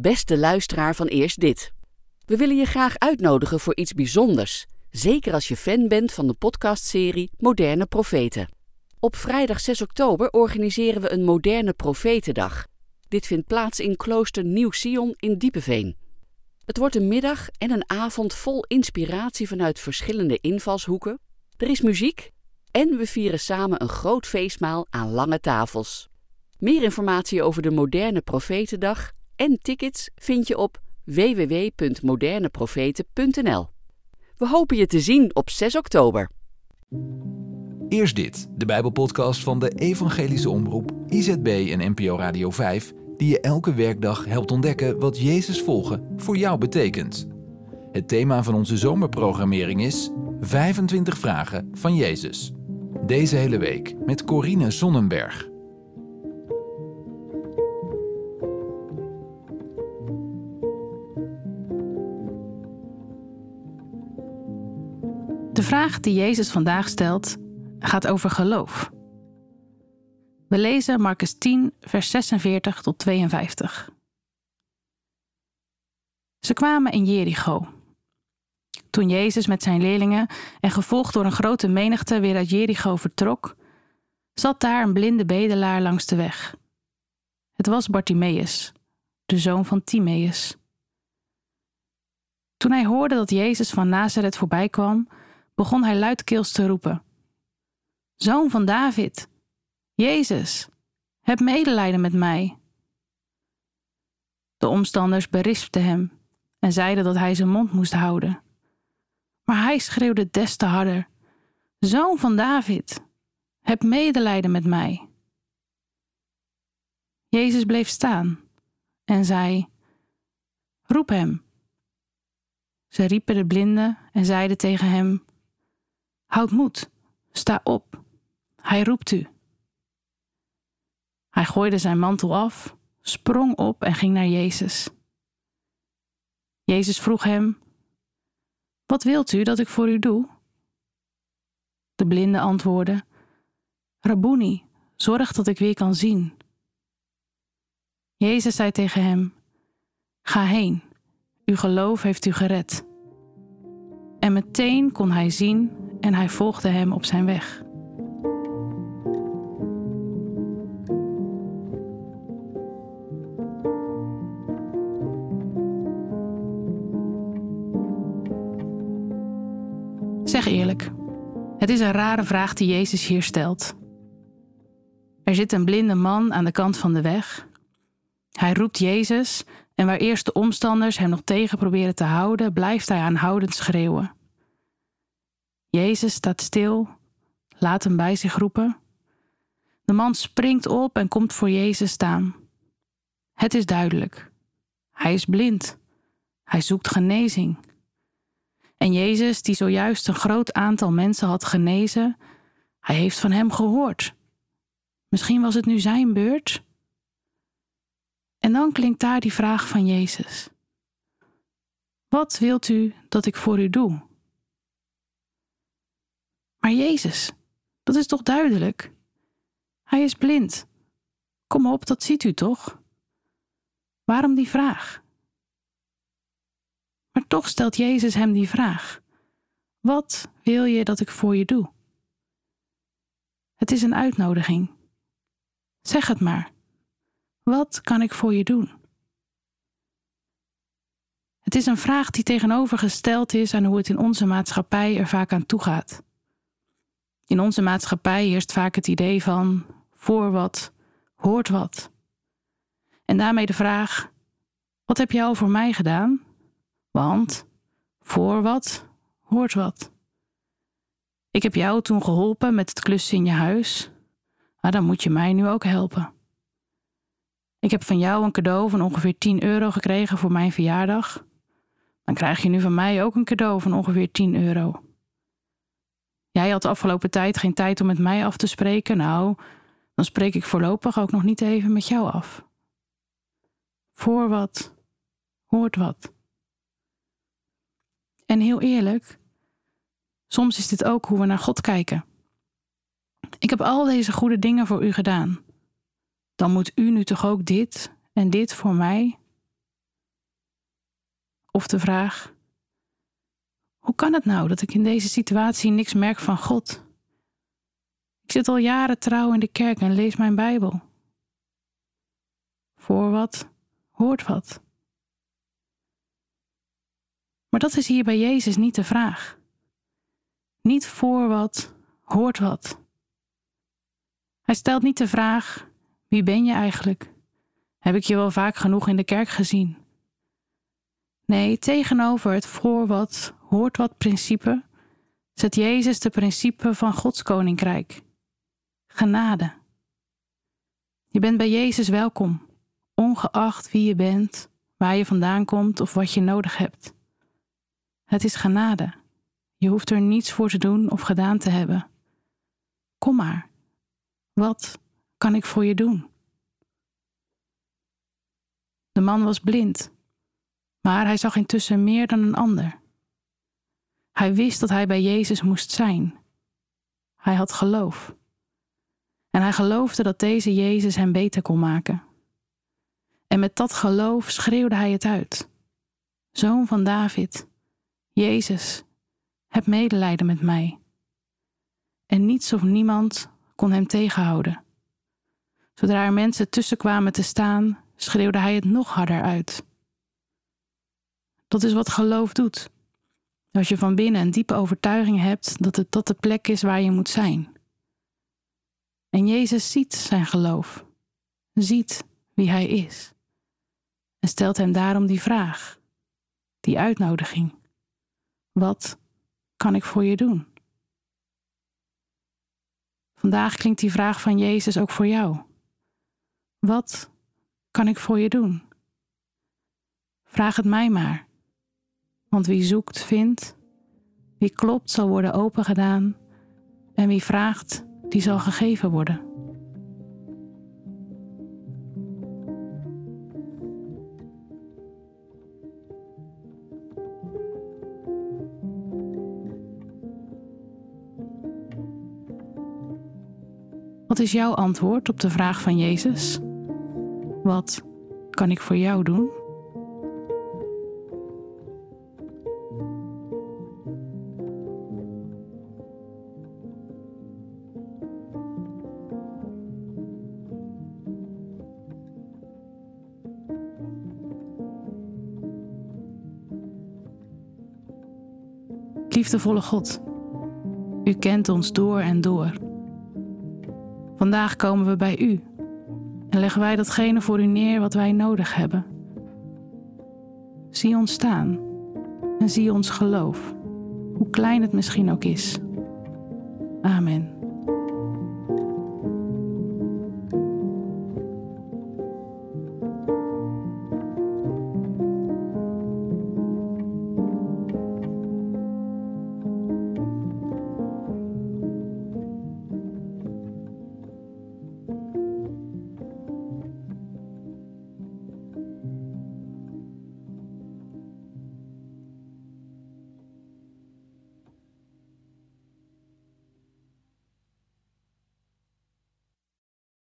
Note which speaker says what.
Speaker 1: Beste luisteraar van Eerst Dit. We willen je graag uitnodigen voor iets bijzonders, zeker als je fan bent van de podcastserie Moderne Profeten. Op vrijdag 6 oktober organiseren we een Moderne Profetendag. Dit vindt plaats in klooster Nieuw-Sion in Diepeveen. Het wordt een middag en een avond vol inspiratie vanuit verschillende invalshoeken. Er is muziek en we vieren samen een groot feestmaal aan lange tafels. Meer informatie over de Moderne Profetendag en tickets vind je op www.moderneprofeten.nl. We hopen je te zien op 6 oktober.
Speaker 2: Eerst dit, de Bijbelpodcast van de Evangelische Omroep, IZB en NPO Radio 5, die je elke werkdag helpt ontdekken wat Jezus volgen voor jou betekent. Het thema van onze zomerprogrammering is 25 vragen van Jezus. Deze hele week met Corine Sonnenberg.
Speaker 3: De vraag die Jezus vandaag stelt gaat over geloof. We lezen Marcus 10, vers 46 tot 52. Ze kwamen in Jericho. Toen Jezus met zijn leerlingen en gevolgd door een grote menigte weer uit Jericho vertrok, zat daar een blinde bedelaar langs de weg. Het was Bartimaeus, de zoon van Timaeus. Toen hij hoorde dat Jezus van Nazareth voorbij kwam, begon hij luidkeels te roepen: Zoon van David, Jezus, heb medelijden met mij. De omstanders berispten hem en zeiden dat hij zijn mond moest houden. Maar hij schreeuwde des te harder: Zoon van David, heb medelijden met mij. Jezus bleef staan en zei: Roep hem. Ze riepen de blinde en zeiden tegen hem: Houd moed, sta op, hij roept u. Hij gooide zijn mantel af, sprong op en ging naar Jezus. Jezus vroeg hem: Wat wilt u dat ik voor u doe? De blinde antwoordde: Rabboni, zorg dat ik weer kan zien. Jezus zei tegen hem: Ga heen, uw geloof heeft u gered. En meteen kon hij zien en hij volgde hem op zijn weg. Zeg eerlijk, het is een rare vraag die Jezus hier stelt. Er zit een blinde man aan de kant van de weg. Hij roept Jezus en waar eerst de omstanders hem nog tegen proberen te houden, blijft hij aanhoudend schreeuwen. Jezus staat stil, laat hem bij zich roepen. De man springt op en komt voor Jezus staan. Het is duidelijk. Hij is blind. Hij zoekt genezing. En Jezus, die zojuist een groot aantal mensen had genezen, hij heeft van hem gehoord. Misschien was het nu zijn beurt? En dan klinkt daar die vraag van Jezus. Wat wilt u dat ik voor u doe? Maar Jezus, dat is toch duidelijk? Hij is blind. Kom op, dat ziet u toch? Waarom die vraag? Maar toch stelt Jezus hem die vraag: Wat wil je dat ik voor je doe? Het is een uitnodiging. Zeg het maar. Wat kan ik voor je doen? Het is een vraag die tegenovergesteld is aan hoe het in onze maatschappij er vaak aan toe gaat. In onze maatschappij heerst vaak het idee van voor wat, hoort wat. En daarmee de vraag: wat heb jij voor mij gedaan? Want voor wat, hoort wat. Ik heb jou toen geholpen met het klussen in je huis, maar dan moet je mij nu ook helpen. Ik heb van jou een cadeau van ongeveer 10 euro gekregen voor mijn verjaardag. Dan krijg je nu van mij ook een cadeau van ongeveer 10 euro. Jij had de afgelopen tijd geen tijd om met mij af te spreken. Nou, dan spreek ik voorlopig ook nog niet even met jou af. Voor wat, hoort wat. En heel eerlijk, soms is dit ook hoe we naar God kijken. Ik heb al deze goede dingen voor u gedaan. Dan moet u nu toch ook dit en dit voor mij? Of de vraag: Hoe kan het nou dat ik in deze situatie niks merk van God? Ik zit al jaren trouw in de kerk en lees mijn Bijbel. Voor wat hoort wat. Maar dat is hier bij Jezus niet de vraag. Niet voor wat hoort wat. Hij stelt niet de vraag: wie ben je eigenlijk? Heb ik je wel vaak genoeg in de kerk gezien? Nee, tegenover het voor wat hoort wat principe zet Jezus de principe van Gods koninkrijk. Genade. Je bent bij Jezus welkom, ongeacht wie je bent, waar je vandaan komt of wat je nodig hebt. Het is genade. Je hoeft er niets voor te doen of gedaan te hebben. Kom maar. Wat kan ik voor je doen? De man was blind, maar hij zag intussen meer dan een ander. Hij wist dat hij bij Jezus moest zijn. Hij had geloof. En hij geloofde dat deze Jezus hem beter kon maken. En met dat geloof schreeuwde hij het uit: Zoon van David, Jezus, heb medelijden met mij. En niets of niemand kon hem tegenhouden. Zodra er mensen tussen kwamen te staan, schreeuwde hij het nog harder uit. Dat is wat geloof doet. Als je van binnen een diepe overtuiging hebt dat het tot de plek is waar je moet zijn. En Jezus ziet zijn geloof, ziet wie hij is, en stelt hem daarom die vraag, die uitnodiging. Wat kan ik voor je doen? Vandaag klinkt die vraag van Jezus ook voor jou. Wat kan ik voor je doen? Vraag het mij maar. Want wie zoekt, vindt. Wie klopt, zal worden opengedaan. En wie vraagt, die zal gegeven worden. Wat is jouw antwoord op de vraag van Jezus? Wat kan ik voor jou doen? Liefdevolle God, U kent ons door en door. Vandaag komen we bij U en leggen wij datgene voor U neer wat wij nodig hebben. Zie ons staan en zie ons geloof, hoe klein het misschien ook is. Amen.